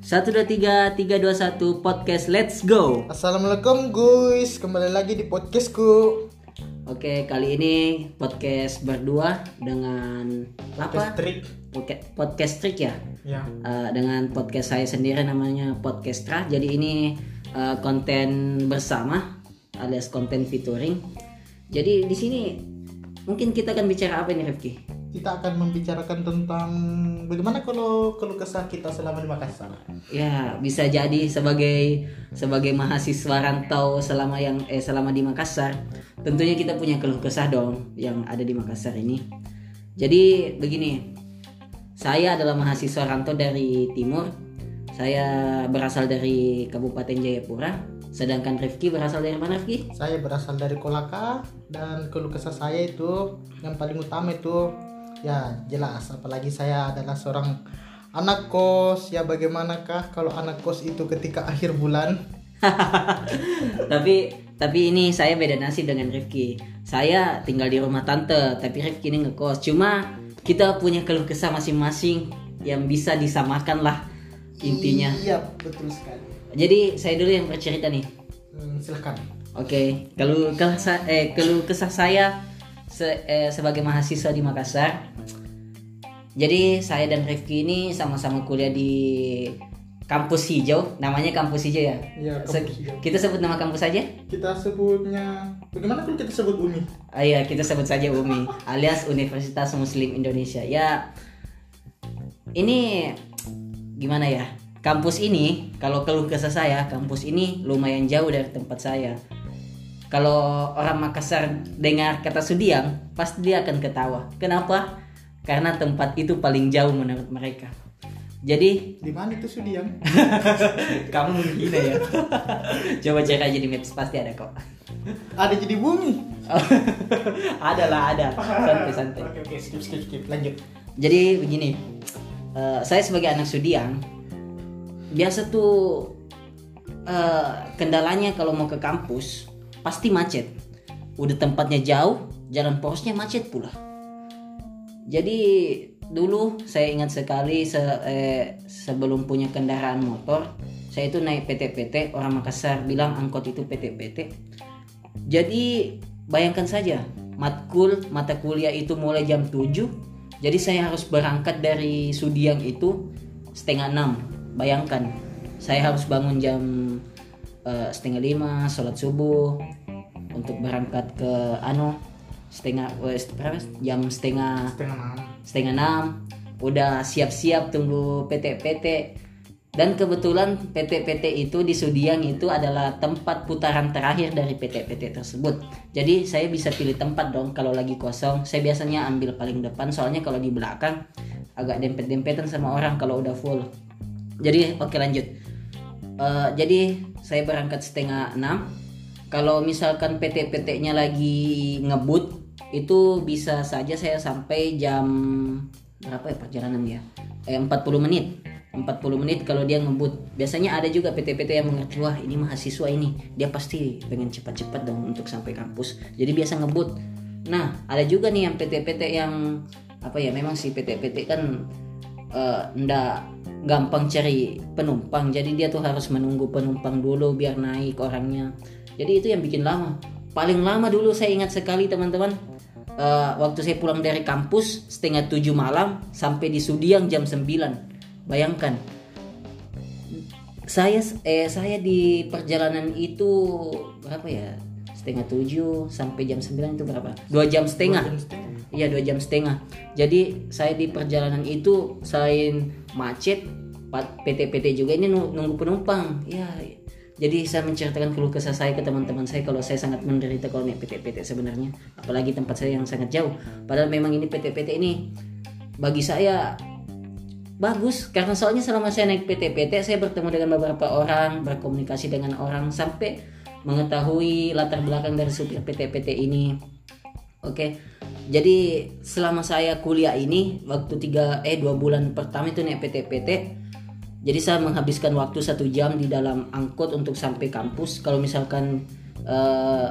Satu dua tiga tiga dua satu podcast Let's Go. Assalamualaikum guys, kembali lagi di podcastku. Oke kali ini podcast berdua dengan apa? Trik. Podcast, podcast trik ya. Ya. Eh, dengan podcast saya sendiri namanya podcast Tra. Jadi ini eh, konten bersama alias konten featuring. Jadi di sini mungkin kita akan bicara apa nih Rifki? Kita akan membicarakan tentang bagaimana kalau keluh kesah kita selama di Makassar. Ya bisa jadi sebagai sebagai mahasiswa rantau selama yang eh selama di Makassar, tentunya kita punya keluh kesah dong yang ada di Makassar ini. Jadi begini, saya adalah mahasiswa rantau dari timur. Saya berasal dari Kabupaten Jayapura. Sedangkan Rifki berasal dari mana Rifki? Saya berasal dari Kolaka dan keluh kesah saya itu yang paling utama itu ya jelas apalagi saya adalah seorang anak kos ya bagaimanakah kalau anak kos itu ketika akhir bulan tapi tapi ini saya beda nasib dengan Rifki. Saya tinggal di rumah tante, tapi Rifki ini ngekos. Cuma kita punya keluh kesah masing-masing yang bisa disamakan lah intinya. iya betul sekali Jadi saya dulu yang bercerita nih. Hmm, silahkan Oke, kalau kesah eh keluh kesah saya se- eh, sebagai mahasiswa di Makassar. Jadi saya dan Rifki ini sama-sama kuliah di kampus hijau, namanya kampus hijau ya. Iya, Se- kampus hijau. Kita sebut nama kampus aja? kita sebutnya bagaimana kalau kita sebut Umi Ah, iya, kita sebut saja UMI alias Universitas Muslim Indonesia. Ya, ini gimana ya? Kampus ini, kalau keluh kesah saya, kampus ini lumayan jauh dari tempat saya. Kalau orang Makassar dengar kata Sudiang, pasti dia akan ketawa. Kenapa? Karena tempat itu paling jauh menurut mereka. Jadi, di mana itu Sudiang kamu menghina ya. Coba cek aja di Maps, pasti ada kok. ada jadi bumi ada lah, ada. Santai-santai. oke oke skip skip skip lanjut Jadi begini, eh, saya sebagai anak Sudiang biasa tuh eh, kendalanya kalau mau ke kampus pasti macet. Udah tempatnya jauh, jalan porosnya macet pula. Jadi dulu saya ingat sekali se- eh, sebelum punya kendaraan motor, saya itu naik PT-PT orang Makassar bilang angkot itu PT-PT. Jadi bayangkan saja matkul mata kuliah itu mulai jam 7 Jadi saya harus berangkat dari Sudiang itu setengah enam. Bayangkan saya harus bangun jam eh, setengah lima sholat subuh untuk berangkat ke ano setengah eh, berapa? jam setengah setengah enam. setengah enam. Udah siap-siap tunggu PT-PT dan kebetulan PT-PT itu di Sudiang itu adalah tempat putaran terakhir dari PT-PT tersebut. Jadi saya bisa pilih tempat dong kalau lagi kosong. Saya biasanya ambil paling depan soalnya kalau di belakang agak dempet-dempetan sama orang kalau udah full. Jadi oke lanjut. Eh, jadi saya berangkat setengah enam. Kalau misalkan PT-PT-nya lagi ngebut itu bisa saja saya sampai jam berapa ya perjalanan dia. Eh, 40 menit 40 menit kalau dia ngebut. Biasanya ada juga PT-PT yang mengerti wah ini mahasiswa ini. Dia pasti pengen cepat-cepat dong untuk sampai kampus. Jadi biasa ngebut. Nah ada juga nih yang PT-PT yang apa ya memang si PT-PT kan eh, ndak gampang cari penumpang. Jadi dia tuh harus menunggu penumpang dulu biar naik orangnya. Jadi itu yang bikin lama. Paling lama dulu saya ingat sekali teman-teman eh, waktu saya pulang dari kampus setengah tujuh malam sampai di Sudiang jam 9 bayangkan saya eh saya di perjalanan itu berapa ya setengah tujuh sampai jam 9 itu berapa dua jam setengah. Iya dua jam setengah. Jadi saya di perjalanan itu selain macet, PT-PT juga ini nu- nunggu penumpang. Ya, jadi saya menceritakan keluh kesah saya ke teman-teman saya kalau saya sangat menderita kalau naik PT-PT sebenarnya. Apalagi tempat saya yang sangat jauh. Padahal memang ini PT-PT ini bagi saya bagus karena soalnya selama saya naik PT-PT saya bertemu dengan beberapa orang, berkomunikasi dengan orang sampai mengetahui latar belakang dari supir PT-PT ini. Oke. Jadi selama saya kuliah ini waktu tiga eh dua bulan pertama itu naik PT-PT jadi saya menghabiskan waktu satu jam di dalam angkot untuk sampai kampus kalau misalkan eh,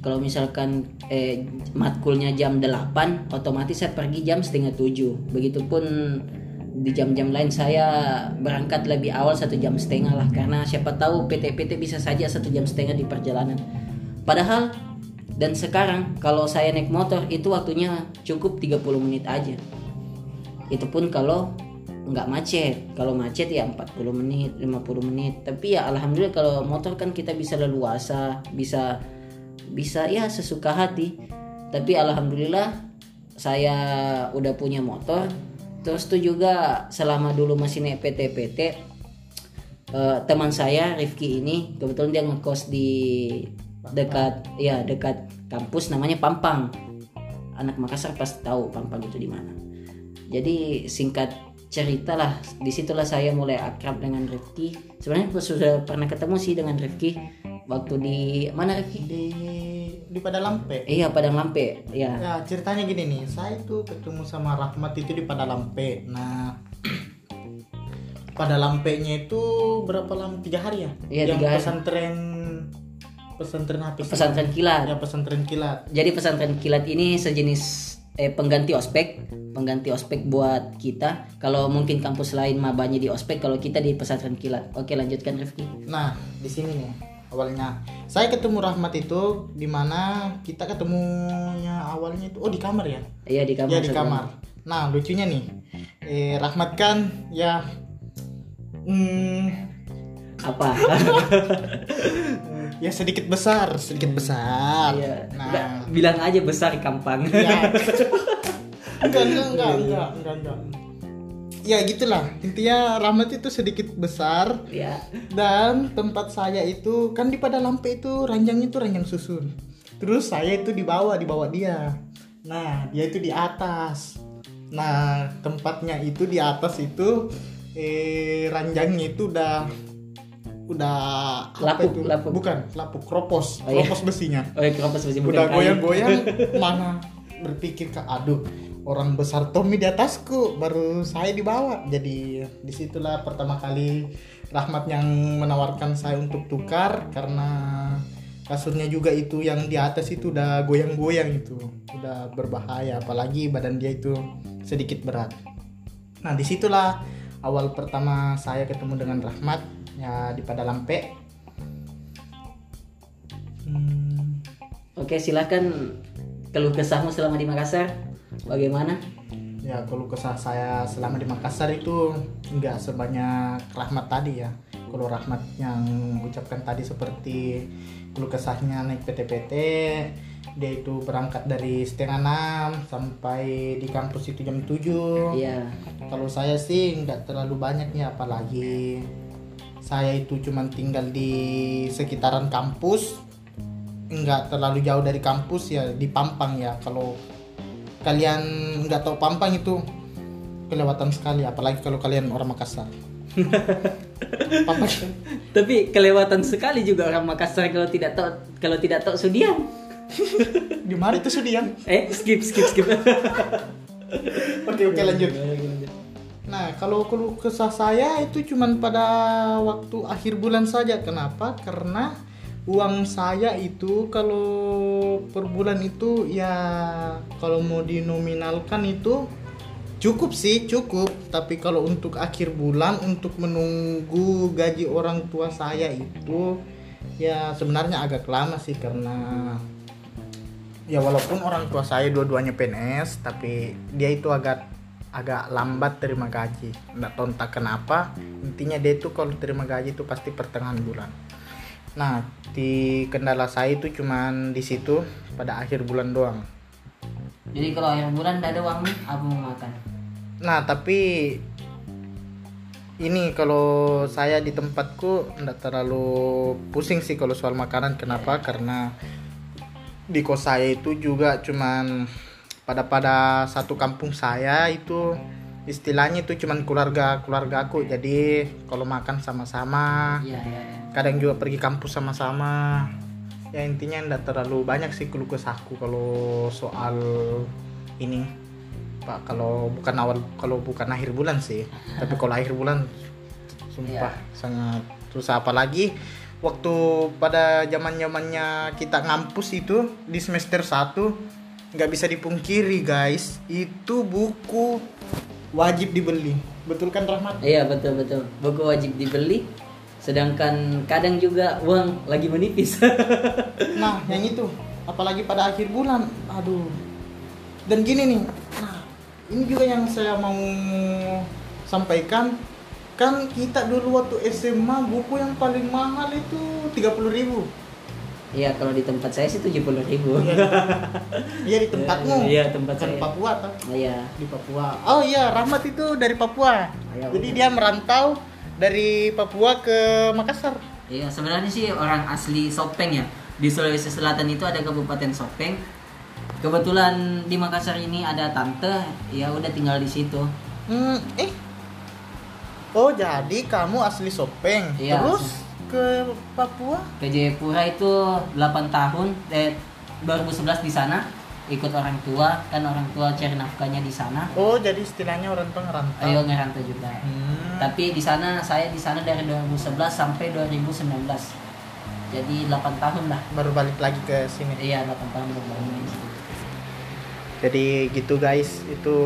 kalau misalkan eh, matkulnya jam 8 otomatis saya pergi jam setengah 7 begitupun di jam-jam lain saya berangkat lebih awal satu jam setengah lah. Karena siapa tahu PT-PT bisa saja satu jam setengah di perjalanan. Padahal dan sekarang kalau saya naik motor itu waktunya cukup 30 menit aja. Itu pun kalau nggak macet. Kalau macet ya 40 menit 50 menit. Tapi ya alhamdulillah kalau motor kan kita bisa leluasa bisa bisa ya sesuka hati. Tapi alhamdulillah saya udah punya motor terus tuh juga selama dulu masih naik PT-PT eh, teman saya Rifki ini kebetulan dia ngekos di dekat ya dekat kampus namanya Pampang. Anak Makassar pasti tahu Pampang itu di mana. Jadi singkat cerita lah di situlah saya mulai akrab dengan Rifki. Sebenarnya sudah pernah ketemu sih dengan Rifki waktu di mana Rifki? Di di Padalampe iya Padang Lampe ya ya ceritanya gini nih. Saya itu ketemu sama Rahmat itu di Padalampe nah Padalampe-nya itu berapa lama? Tiga hari ya? Iya, yang tiga hari. pesantren pesantren apa sih? pesantren kilat. Ya pesantren kilat. Jadi pesantren kilat ini sejenis eh, pengganti ospek pengganti ospek buat kita. Kalau mungkin kampus lain mabanya di ospek kalau kita di pesantren kilat. Oke lanjutkan Rifki. Nah, di sini nih awalnya saya ketemu Rahmat itu di mana kita ketemunya awalnya itu oh di kamar ya? iya di kamar ya di kamar. Nah, lucunya nih. Eh Rahmat kan ya hmm, apa ya sedikit besar, sedikit besar. Iya. Nah, Nggak, bilang aja besar kampang ya. enggak, enggak, enggak, enggak, enggak, enggak. Ya gitulah. Intinya Rahmat itu sedikit besar ya Dan tempat saya itu kan di Padalampe itu ranjangnya itu ranjang susun. Terus saya itu di bawah, di bawah dia. Nah, dia itu di atas. Nah, tempatnya itu di atas itu eh ranjangnya itu udah udah Lapuk, itu? lapuk. Bukan, lapuk, kropos, Oh, iya. kropos besinya. oh ya keropos masih bukan Udah goyang-goyang mana berpikir ke aduh orang besar Tommy di atasku baru saya di bawah jadi di situlah pertama kali Rahmat yang menawarkan saya untuk tukar karena kasurnya juga itu yang di atas itu udah goyang-goyang itu. Udah berbahaya apalagi badan dia itu sedikit berat. Nah di situlah awal pertama saya ketemu dengan Rahmat ya di Padalampe. Hmm, oke silahkan keluh kesahmu selama di Makassar bagaimana? Ya kalau kesah saya selama di Makassar itu nggak sebanyak Rahmat tadi ya. Kalau Rahmat yang ucapkan tadi seperti kalau kesahnya naik PT-PT, dia itu berangkat dari setengah enam sampai di kampus itu jam 7 iya. Kalau saya sih nggak terlalu banyak ya apalagi saya itu cuman tinggal di sekitaran kampus nggak terlalu jauh dari kampus ya di Pampang ya. Kalau kalian nggak tahu Pampang itu kelewatan sekali apalagi kalau kalian orang Makassar. Pampang tapi kelewatan sekali juga orang Makassar kalau tidak tahu kalau tidak tahu Sudiang. Di mana itu Sudiang? Eh skip skip skip. Oke oke lanjut. Nah, kalau keluh kesah saya itu cuman pada waktu akhir bulan saja. Kenapa? Karena uang saya itu kalau per bulan itu ya kalau mau dinominalkan itu cukup sih, cukup. Tapi kalau untuk akhir bulan untuk menunggu gaji orang tua saya itu ya sebenarnya agak lama sih karena ya walaupun orang tua saya dua-duanya PNS tapi dia itu agak agak lambat terima gaji nggak tahu kenapa intinya dia itu kalau terima gaji itu pasti pertengahan bulan nah di kendala saya itu cuman di situ pada akhir bulan doang. Jadi kalau akhir bulan tidak ada uang apa mau makan nah tapi ini kalau saya di tempatku nggak terlalu pusing sih kalau soal makanan. Kenapa? Karena di kos saya itu juga cuman pada pada satu kampung saya itu istilahnya itu cuman keluarga keluarga aku. Jadi kalau makan sama-sama. Iya iya iya. kadang juga pergi kampus sama-sama. Ya intinya enggak terlalu banyak sih keluh kesahku kalau soal ini. Pak kalau bukan awal kalau bukan akhir bulan sih. Tapi kalau akhir bulan sumpah sangat. Susah apalagi waktu pada zaman zamannya kita ngampus itu di semester 1 nggak bisa dipungkiri guys. Itu buku wajib dibeli. Betul kan Rahmat? Iya betul betul. Buku wajib dibeli. Sedangkan kadang juga uang lagi menipis. nah yang itu. Apalagi pada akhir bulan. Aduh. Dan gini nih. Nah ini juga yang saya mau sampaikan. Kan kita dulu waktu SMA buku yang paling mahal itu 30.000 ribu Iya kalau di tempat saya sih tujuh puluh ribu. Iya di tempatmu. Iya, tempat Kan saya. Papua kan? Iya. Di Papua. Oh iya, Rahmat itu dari Papua. Iya, Jadi betul. dia merantau dari Papua ke Makassar. Iya sebenarnya sih orang asli Sopeng ya. Di Sulawesi Selatan itu ada Kabupaten Sopeng. Kebetulan di Makassar ini ada tante, ya udah tinggal di situ. Hmm, eh. Oh, jadi kamu asli Sopeng. Iya, Terus ke Papua? Ke Jayapura itu 8 tahun, eh 2011 di sana ikut orang tua kan orang tua cari nafkahnya di sana. Oh, jadi istilahnya orang tua ngerantau. Ayo ngerantau juga. Hmm. Tapi di sana saya di sana dari 2011 sampai 2019. Jadi 8 tahun lah. baru balik lagi ke sini. Iya, 8 tahun baru di situ. Jadi gitu guys, itu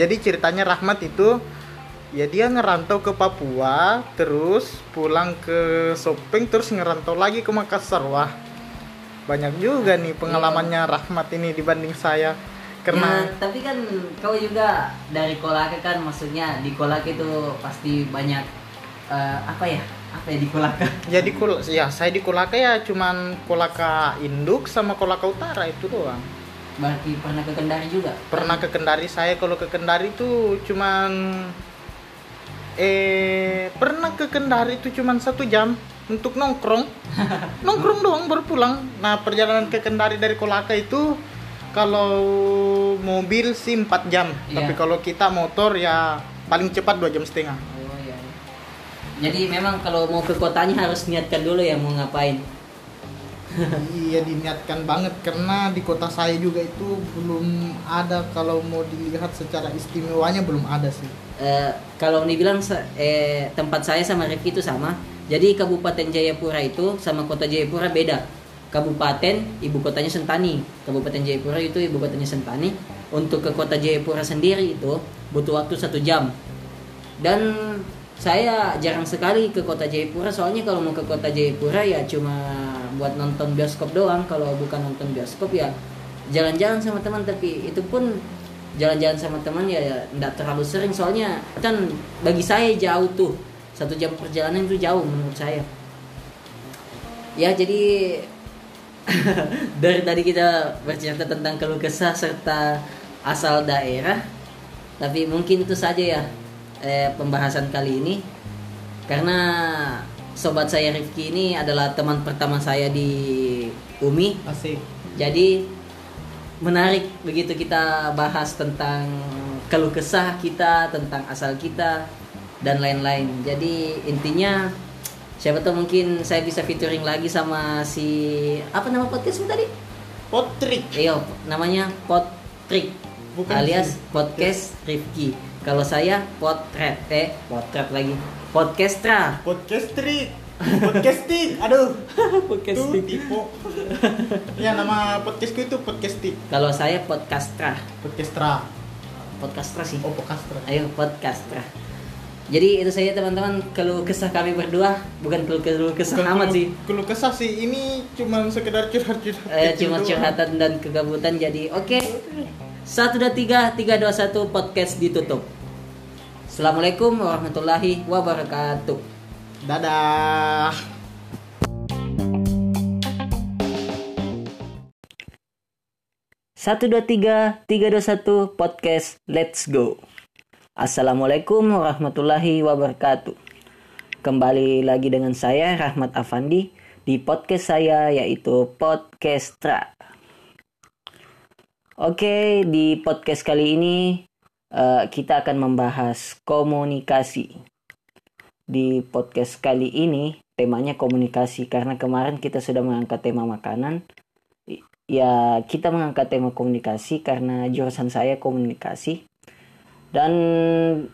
jadi ceritanya Rahmat itu ya dia ngerantau ke Papua, terus pulang ke Sopeng, terus ngerantau lagi ke Makassar. Wah, banyak juga nih pengalamannya Rahmat ini dibanding saya. Karena Ya, tapi kan kau juga dari Kolaka kan maksudnya di Kolaka itu pasti banyak eh, apa ya? Apa ya di Kolaka? jadi kul ya saya di Kolaka ya cuman Kolaka Induk sama Kolaka Utara itu doang. Berarti pernah ke Kendari juga? Pernah ke Kendari saya kalau ke Kendari itu cuman eh pernah ke Kendari itu cuman satu jam untuk nongkrong nongkrong doang baru pulang nah perjalanan ke Kendari dari Kolaka itu kalau mobil sih 4 jam Iya. tapi kalau kita motor ya paling cepat dua jam setengah Oh iya. Jadi memang kalau mau ke kotanya harus niatkan dulu ya mau ngapain. iya diniatkan banget karena di kota saya juga itu belum ada kalau mau dilihat secara istimewanya belum ada sih Eh, kalau sa- eh, tempat saya sama Rifki itu sama. Jadi Kabupaten Jayapura itu sama Kota Jayapura beda. Kabupaten ibu kotanya Sentani. Kabupaten Jayapura itu ibu kotanya Sentani. Untuk ke Kota Jayapura sendiri itu butuh waktu satu jam. Dan saya jarang sekali ke Kota Jayapura soalnya kalau mau ke Kota Jayapura ya cuma buat nonton bioskop doang. Kalau bukan nonton bioskop ya jalan-jalan sama teman. Tapi itu pun jalan-jalan sama teman ya nggak terlalu sering. Soalnya kan bagi saya jauh tuh. Satu jam perjalanan itu jauh menurut saya. Ya jadi dari tadi kita bercerita tentang keluh kesah serta asal daerah. Tapi mungkin itu saja ya eh, pembahasan kali ini. Karena sobat saya Rifki ini adalah teman pertama saya di Umi asik jadi menarik begitu kita bahas tentang keluh kesah kita, tentang asal kita dan lain-lain. Jadi intinya siapa tahu mungkin saya bisa featuring lagi sama si apa nama podcastmu tadi? potrik Iya, namanya Potrik Bukan alias sih. podcast Rifki. Kalau saya potret eh potret lagi. Podcastra. podcastrik podcastik aduh podcast Tuh tipe. ya nama podcastku itu podcastik. Kalau saya podcastra. Podcastra. Podcastra sih. Oh, podcastra. Ayo podcastra. Jadi itu saya teman-teman keluh kesah kami berdua, bukan keluh keluh kesah Bukan amat sih. Keluh kesah sih ini cuma sekedar curhat-curhat. Eh, kecil cuma curhatan dan kegabutan jadi oke. Satu dua tiga tiga dua satu podcast ditutup. Assalamualaikum warahmatullahi wabarakatuh. Dadah. Satu dua tiga tiga dua satu podcast Let's go. Assalamualaikum warahmatullahi wabarakatuh. Kembali lagi dengan saya Rahmat Afandi di podcast saya yaitu Podcastra. Oke, di podcast kali ini eh, kita akan membahas komunikasi. Di podcast kali ini temanya komunikasi karena kemarin kita sudah mengangkat tema makanan. Ya, kita mengangkat tema komunikasi karena jurusan saya komunikasi dan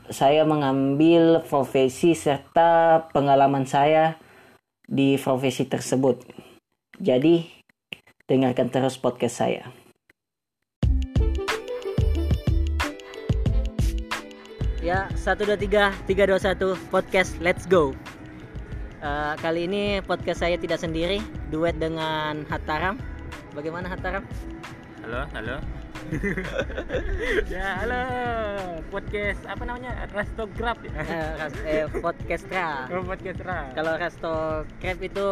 saya mengambil profesi serta pengalaman saya di profesi tersebut. Jadi, dengarkan terus podcast saya. Ya, 1 2 3 3 2 1 podcast Let's Go. Uh, kali ini podcast saya tidak sendiri, duet dengan Hataram. Bagaimana Hataram? Halo, halo. ya, halo. Podcast apa namanya? Rastograp ya. Eh, ras- eh, podcastra. Oh, podcast Ra. Kalau Resto Crab itu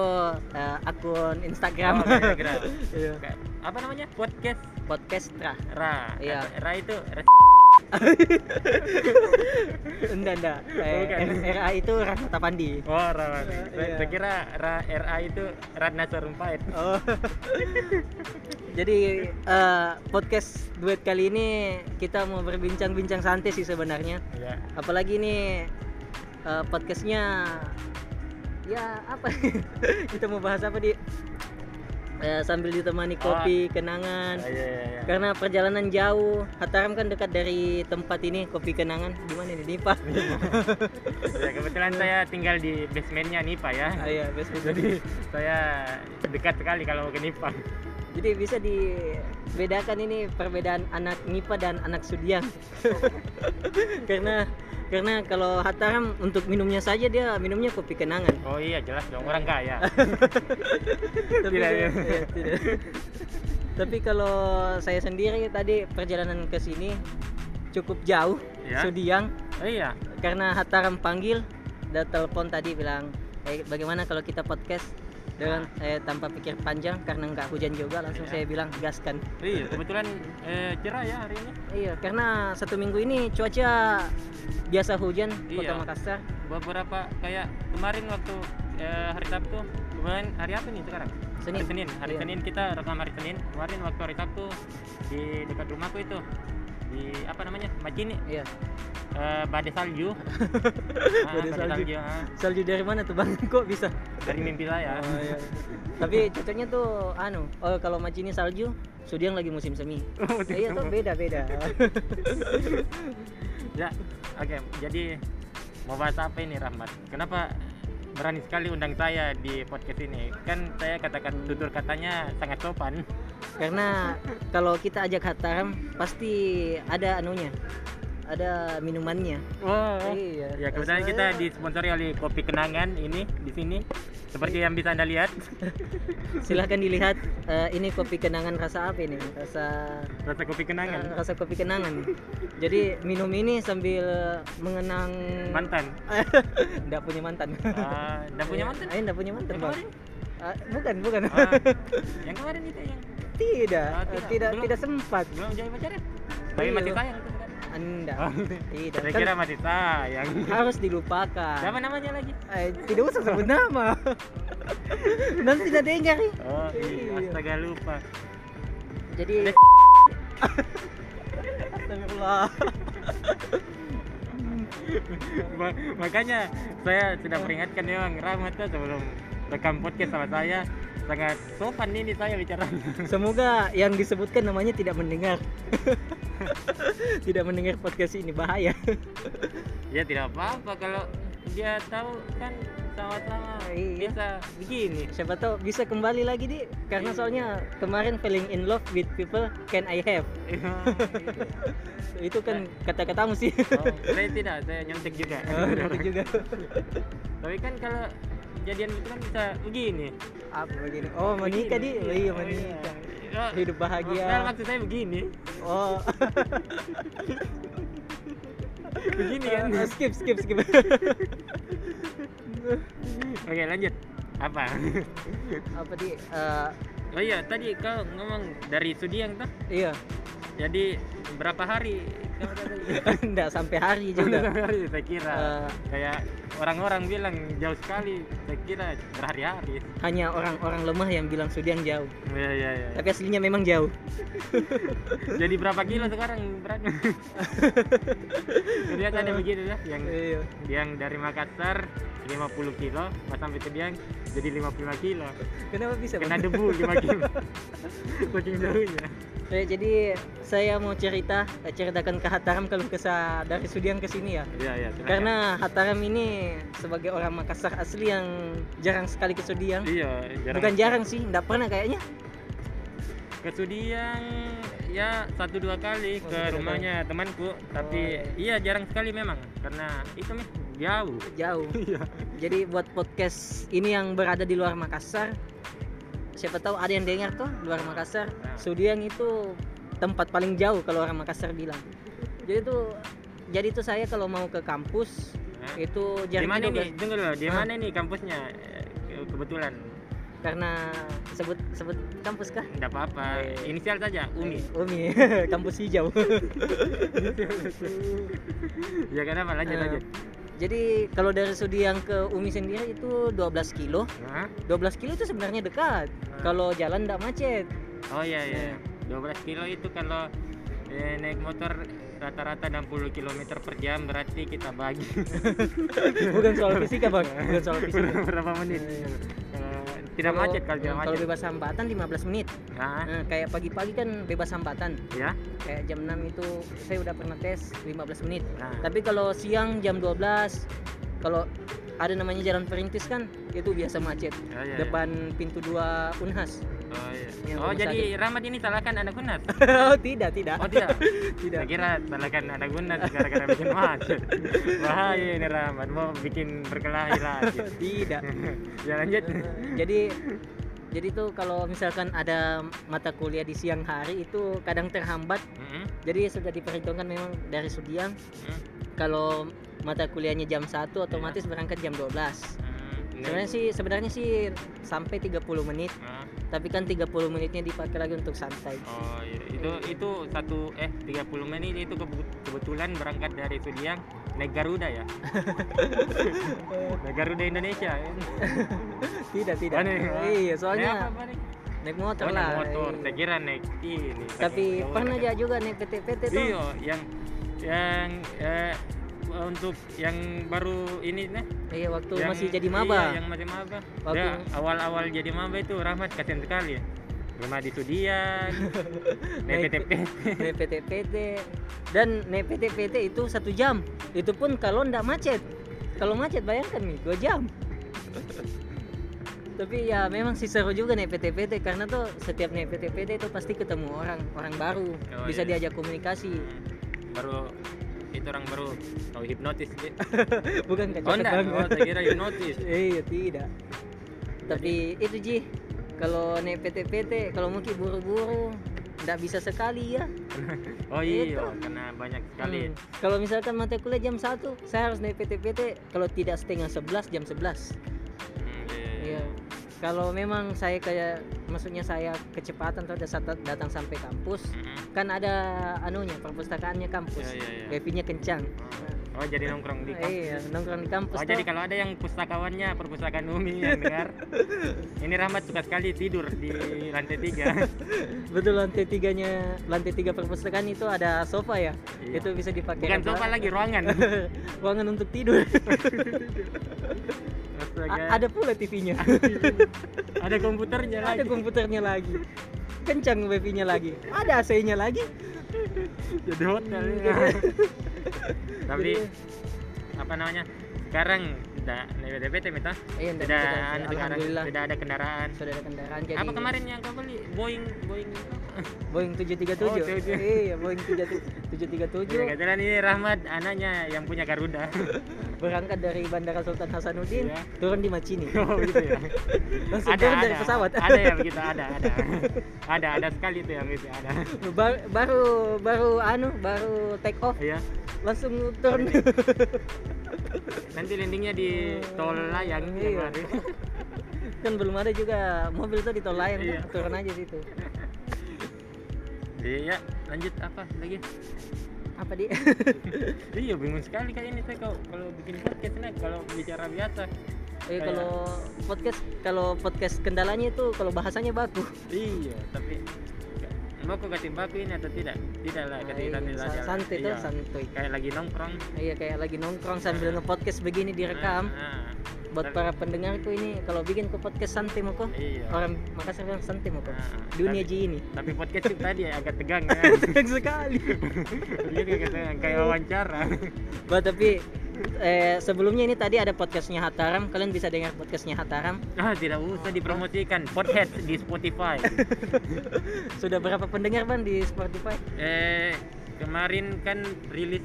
eh, akun Instagram. Oh, Instagram. Iya. Apa namanya? Podcast Podcastra. Ra. Iya. Ra itu res- Enggak, enggak. Eh, Bukan. RA itu Rahmat Pandi. Oh, Ra. Saya, Iya. saya kira Ra RA itu Ratna Sarumpait. Oh. Jadi eh, podcast duet kali ini kita mau berbincang-bincang santai sih sebenarnya. Ya. Apalagi ini eh, podcastnya ya apa? kita mau bahas apa di Eh, sambil ditemani kopi kenangan. Ah, Iya, iya, iya. Karena perjalanan jauh, Hataram kan dekat dari tempat ini kopi kenangan. Di mana ini? Nipa. Ya, kebetulan saya tinggal di basementnya Nipa ya. Ah, iya, friend. Jadi saya dekat sekali kalau mau ke Nipa. Jadi bisa dibedakan ini perbedaan anak Nipa dan anak Sudiang. karena karena kalau Hataram untuk minumnya saja dia minumnya kopi kenangan. Oh iya jelas dong orang kaya. Tapi Tidak, iya. iya, tidak. Tapi kalau saya sendiri tadi perjalanan ke sini cukup jauh, Ya. Sudiang Oh iya. karena Hataram panggil dan telepon tadi bilang eh, bagaimana kalau kita podcast dengan eh, tanpa pikir panjang karena nggak hujan juga langsung Iya. saya bilang gaskan Iya, kebetulan eh, cerah ya hari ini. iya karena satu minggu ini cuaca biasa hujan kota Iya. Makassar Beberapa kayak kemarin waktu eh, hari Sabtu, kemarin hari apa nih sekarang? Senin. Hari Senin. Hari Iya. Senin kita rekam hari Senin. Kemarin waktu hari Sabtu di dekat rumahku itu di apa namanya? Macini iya eh, badai salju. Ah, Badai salju. ah. salju dari mana tuh bang kok bisa dari mimpi saya. Oh, iya. tapi cocoknya tuh anu oh kalau macini salju Sudiang lagi musim semi Oh, iya tuh beda beda ya, oke. Jadi mau bahas apa ini Rahmat? Kenapa berani sekali undang saya di podcast ini? Kan saya katakan tutur katanya sangat sopan. Karena kalau kita ajak Hataram pasti ada anunya ada minumannya Wah. Iya. Ya kebetulan kita disponsori oleh kopi kenangan ini di sini. Seperti yang bisa anda lihat, silahkan dilihat eh, ini kopi kenangan rasa apa ini rasa rasa kopi kenangan rasa kopi kenangan jadi minum ini sambil mengenang mantan. Nggak punya mantan Ah, Nggak punya mantan? Eh, nggak punya mantan Yang bang? Ah, bukan bukan Ah, yang kemarin itu yang tidak Ah, eh, tidak. tidak Belum. tidak sempat belum jadi pacarnya. Tapi masih sayang anda Oh, tidak Saya kira masih sayang. harus dilupakan Siapa namanya lagi? Eh, tidak usah sebut nama nanti tidak dengar. Oh iya, Iya. astaga lupa. jadi Astagfirullah Ma- makanya saya sudah peringatkan memang Rahmat tuh sebelum rekam podcast sama saya sangat sopan ini saya bicara. Semoga yang disebutkan namanya tidak mendengar. tidak mendengar podcast ini bahaya. ya tidak apa-apa kalau dia tahu kan sama-sama Iya. bisa begini. Siapa tahu bisa kembali lagi di karena soalnya kemarin falling in love with people can I have. Itu kan kata-katamu sih. Oh, saya tidak, saya nyontek juga. Oh, nanti juga. Tapi kan kalau jadian itu kan bisa begini. Apa begini? Oh, menikah di. Oh, iya, menikah. Oh, Hidup bahagia. Well, maksud saya begini. Oh. Begini kan. Ah, skip skip skip. Oke, lanjut. Apa? Apa di eh, Oh iya, tadi kau ngomong dari Sudiang tuh. iya. Jadi berapa hari? Enggak sampai hari juga. Berapa hari saya kira. Eh. Kayak orang-orang bilang jauh sekali. Saya kira berhari-hari. Hanya orang-orang lemah yang bilang Sudiang jauh. Iya, iya, iya. Tapi aslinya memang jauh. Jadi berapa kilo sekarang beratnya? Jadi ada begitu ya, yang Iya. yang dari Makassar 50 kilo pas sampai ke Diang jadi 55 kilo Kenapa bisa? kena debu 5 kilo saking jauhnya Eh, jadi saya mau cerita eh, ceritakan ke Hataram kalau kesah dari Sudiang ke sini ya. Iya, iya. Karena Hataram ini sebagai orang Makassar asli yang jarang sekali ke Sudiang. iya, jarang. Bukan jarang sih, enggak pernah kayaknya. kesudian ya satu dua kali Oh, ke rumahnya temanku tapi iya jarang sekali memang karena itu nih jauh Jauh. iya Jadi buat podcast ini yang berada di luar Makassar, siapa tahu ada yang dengar tuh luar Makassar. Nah. Sudiang itu tempat paling jauh kalau orang Makassar bilang. Jadi tuh jadi tuh saya kalau mau ke kampus Nah, itu di jaraknya mana 12 nih tunggu dulu di mana nih kampusnya Eh, ke- kebetulan karena sebut sebut kampus kah? enggak apa-apa Eh. inisial saja Umi Umi, kampus hijau. ya kenapa lanjut Eh, lanjut Jadi kalau dari Sudiang ke Umi sendiri itu 12 kilo. Hah? 12 kilo itu sebenarnya dekat. Hmm. Kalau jalan tidak macet. oh iya iya 12 kilo itu kalau eh, naik motor rata-rata 60 km per jam berarti kita bagi Bukan soal fisika, Bang. Bukan soal fisika. berapa, menit Eh, tidak Kalau- macet kalau tidak Kalau macet bebas hambatan 15 menit. Nah, Nah, kayak pagi-pagi kan bebas hambatan. ya Kayak jam 6 itu saya udah pernah tes 15 menit. nah Tapi kalau siang jam 12 kalau ada namanya jalan perintis kan itu biasa macet. Iya, iya. Depan pintu 2 Unhas. Oh, iya. Yang oh jadi Rahmat ini salahkan anak Gunas? oh, tidak, tidak. Oh tidak. tidak. Saya kira salahkan anak Gunas gara-gara bikin macet. Bahaya ini Rahmat mau bikin berkelahi lagi. Tidak. ya lanjut. jadi jadi tuh kalau misalkan ada mata kuliah di siang hari itu kadang terhambat. Mm-mm. Jadi sudah diperhitungkan memang dari Sudiang Mm. kalau mata kuliahnya jam 1 otomatis berangkat jam 12. Mm. Sebenarnya sih sebenarnya sih sampai 30 menit, Ah, tapi kan 30 menitnya dipakai lagi untuk santai. Oh iya. itu itu satu eh 30 menit itu kebe- kebetulan berangkat dari Sudiang naik Garuda ya. naik Garuda Indonesia. tidak, tidak. Oh. Iya, soalnya Naik apa, motor Oh, lah. naik motor. Iya. Saya kira naik ini. Tapi pernah aja juga naik PT-PT tuh. Iya, yang yang eh, untuk yang baru ini nih Iya, waktu yang, masih jadi iya, maba. yang masih maba. Waktu- Dia awal-awal jadi maba itu Rahmat kasihan sekali. Ya rumah di Sudian. Naik Naik PTP naik PT-PT dan naik PT-PT itu satu jam. Itu pun kalau ndak macet. Kalau macet bayangkan nih dua jam. Tapi ya memang sih seru juga naik PT-PT karena tuh setiap naik PT-PT itu pasti ketemu orang orang baru. Oh, bisa iya. diajak komunikasi. Baru itu orang baru tahu hipnotis dia. bukan oh kacau enggak oh, saya kira hipnotis iya tidak tapi itu Ji kalau naik PT-PT kalau mungkin buru-buru ndak bisa sekali ya oh iya Itu. karena banyak sekali Hmm. Kalau misalkan mata kuliah jam 1, saya harus naik PT-PT kalau tidak setengah 11 jam 11. Hmm, iya, iya. Iya. Kalau memang saya kayak maksudnya saya kecepatan atau ada saat datang sampai kampus, Mm-mm. kan ada anunya perpustakaannya kampus. Iya, iya, iya. Wifi-nya kencang. oh jadi nongkrong di kampus Iya, nongkrong di kampus Oh tuh. jadi kalau ada yang pustakawannya perpustakaan Umi yang dengar Ini Rahmat suka sekali tidur di lantai tiga Betul lantai tiganya, lantai tiga perpustakaan itu ada sofa ya. Iya. Itu bisa dipakai Bukan sofa lagi, ruangan ruangan untuk tidur. A- ada pula TV-nya. Ada komputernya ada lagi. komputernya lagi. Kencang wifi-nya lagi. Ada AC-nya lagi. Jadi hotel ya. Tapi apa namanya sekarang tidak naik PTPT minta Iya, ndak tidak ada kendaraan. Sudah ada kendaraan jadi apa kemarin yang kau beli? Boeing Boeing Boeing 737 Oh, iya Boeing 737 ya kebetulan ini Rahmat anaknya yang punya Garuda. Berangkat dari Bandara Sultan Hasanuddin Iya. turun di Macini oh gitu ya. Langsung ada turun ada. dari pesawat. Ada ya begitu ada ada. Ada ada sekali tuh yang gitu ada. Ba- baru baru anu baru take off. Iya. Langsung turun. Nanti landingnya di tol layang Iya. kan belum ada juga mobil tuh di tol layang. Iya. turun aja situ iya lanjut apa lagi? Apa dia iya bingung sekali kayak ini saya kalau kalau bikin podcast ini kalau bicara biasa. Eh Kayak- kalau podcast kalau podcast kendalanya itu kalau bahasanya baku. Iya tapi mau kok kasih baku ini atau tidak? Tidak lah kasih Iya, santai sa- saja santai tuh Iya. santuy kayak lagi nongkrong. Iya kayak lagi nongkrong sambil nge-podcast begini direkam Nah, nah. Buat para pendengarku ini kalau bikin ke podcast santai mau kok Iya. orang Makassar bilang santai mau kok Nah, dunia ji ini Tapi podcast itu tadi agak tegang ya. tegang sekali agak tegang kayak wawancara. Bah, tapi eh, sebelumnya ini tadi ada podcastnya Hataram kalian bisa dengar podcastnya Hataram Ah, tidak usah dipromosikan. Podcast di Spotify. sudah berapa pendengar ban di Spotify eh kemarin kan rilis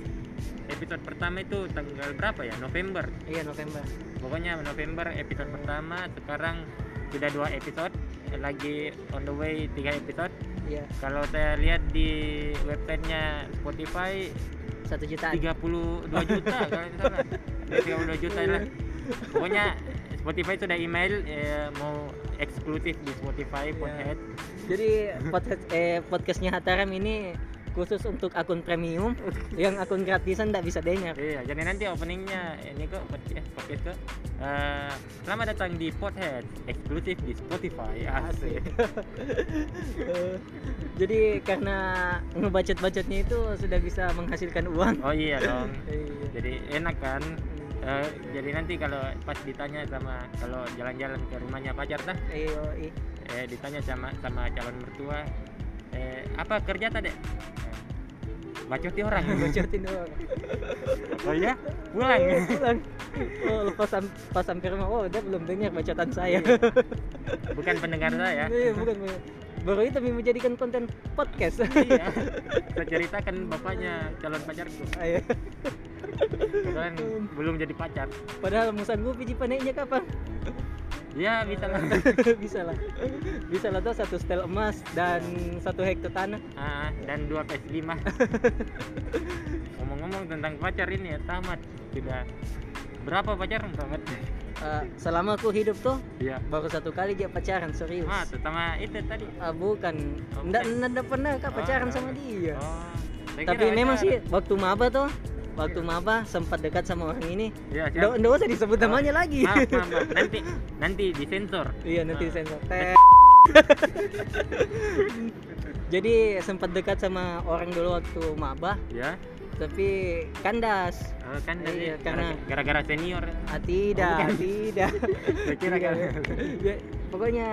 episode pertama itu tanggal berapa ya? November. iya November Pokoknya November episode pertama. Sekarang sudah dua episode. Lagi on the way tiga episode. iya Kalau saya lihat di websitenya Spotify satu jutaan 32 juta kalau tidak salah. 32 juta lah. Pokoknya Spotify sudah email eh, mau eksklusif di Spotify Iya. podcast. jadi podcast eh, podcastnya Hataram ini khusus untuk akun premium yang akun gratisan tidak bisa dengar Iya, jadi nanti openingnya ini kok podcast podcast kok. Eh, selamat datang di podcast eksklusif di Spotify. Asik. Eh, jadi karena ngebacot-bacotnya itu sudah bisa menghasilkan uang Oh iya dong. Iya. Jadi enak kan. Eh, jadi nanti kalau pas ditanya sama kalau jalan-jalan ke rumahnya pacar dah, iya. eh, ditanya sama sama calon mertua, eh, apa kerja tadi? Eh, bacoti orang. bacotin doang oh iya, pulang. pulang oh lepas sam- pas sampai rumah oh dia belum dengar bacotan saya Bukan pendengar saya. Iya, bukan baru itu kami menjadikan konten podcast iya. Saya ceritakan bapaknya calon pacarku. Ayo. Kebetulan belum jadi pacar. padahal mau sanggup biji panennya kapan Ya bisa lah. bisa lah bisa lah tuh satu setel emas dan satu hektar tanah Ah, dan dua PS5. Ngomong-ngomong tentang pacar ini ya tamat sudah berapa pacaran tamat? Eh, selama aku hidup tuh Iya. baru satu kali dia pacaran serius Ah, sama itu tadi. Ah, bukan Oh, nggak pernah kak Oh, pacaran nggak sama dia Oh. saya tapi memang sih waktu maba tuh waktu maba sempat dekat sama orang ini Iya, siap. nggak usah disebut namanya lagi Maaf, maaf, maaf. Nanti nanti disensor. iya nanti Ah. sensor Tet. jadi sempat dekat sama orang dulu waktu maba Ya. Tapi kandas Oh, kan dari Iya, karena- gara-gara senior. ah, tidak bukan. tidak kira kan. Ya, pokoknya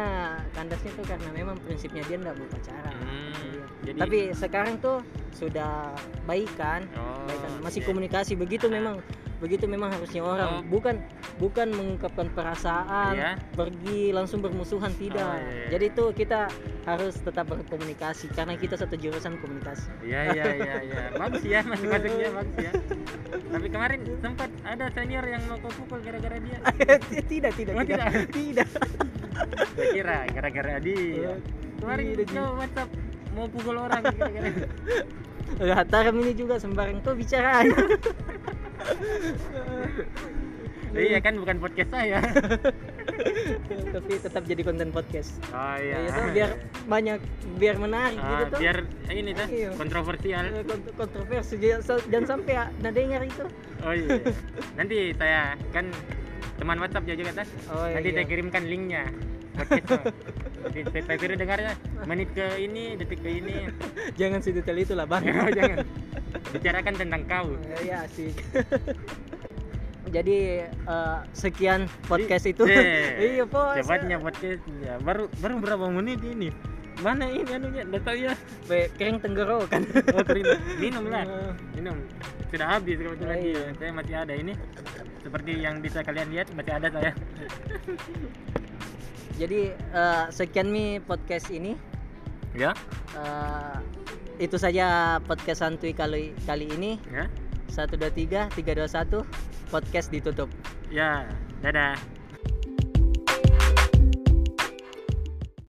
kandasnya tuh karena memang prinsipnya dia nggak mau pacaran Hmm, Iya. jadi tapi sekarang tuh sudah baikan Oh, baikan masih oke. komunikasi begitu memang begitu memang harusnya orang Oh. bukan bukan mengungkapkan perasaan Iya. pergi langsung bermusuhan tidak Oh, iya, iya. jadi itu kita harus tetap berkomunikasi karena kita satu jurusan komunikasi Iya iya iya iya. Bagus ya masing-masingnya bagus ya. Tapi kemarin sempat ada senior yang mau kau pukul gara-gara dia. tidak tidak Oh, tidak tidak Saya kira gara-gara dia. Kemarin Tidak, Ji. kau WhatsApp mau pukul orang gara-gara. Hataram ini juga sembarang tuh bicara iya kan bukan podcast saya. tapi tetap jadi konten podcast Oh iya. Iya tuh, biar banyak biar menarik Ah, gitu tuh biar ini tuh Iya. kontroversial. Eh, kont- kontroversi jangan, sampai ada dengar itu Oh iya. Nanti saya kan teman WhatsApp juga kan. oh Nanti iya saya kirimkan linknya. Podcast saya dengarnya menit ke ini, detik ke ini. jangan sedetail itu lah bang Jangan. Bicarakan tentang kau. ya asik jadi eh, sekian podcast itu Eh, iya po Cepatnya podcast ya. Baru baru berapa menit ini? Mana ini anunya? Enggak tahu ya. Kering tenggorokan Oh, kering. Minum lah. Eh, Minum. Sudah habis kebetulan Iya. dia. Saya masih ada ini. Seperti yang bisa kalian lihat masih ada saya. jadi eh, sekian mi podcast ini Ya. Eh, itu saja podcast santuy kali kali ini Ya. 123 321 podcast ditutup Ya. Dadah.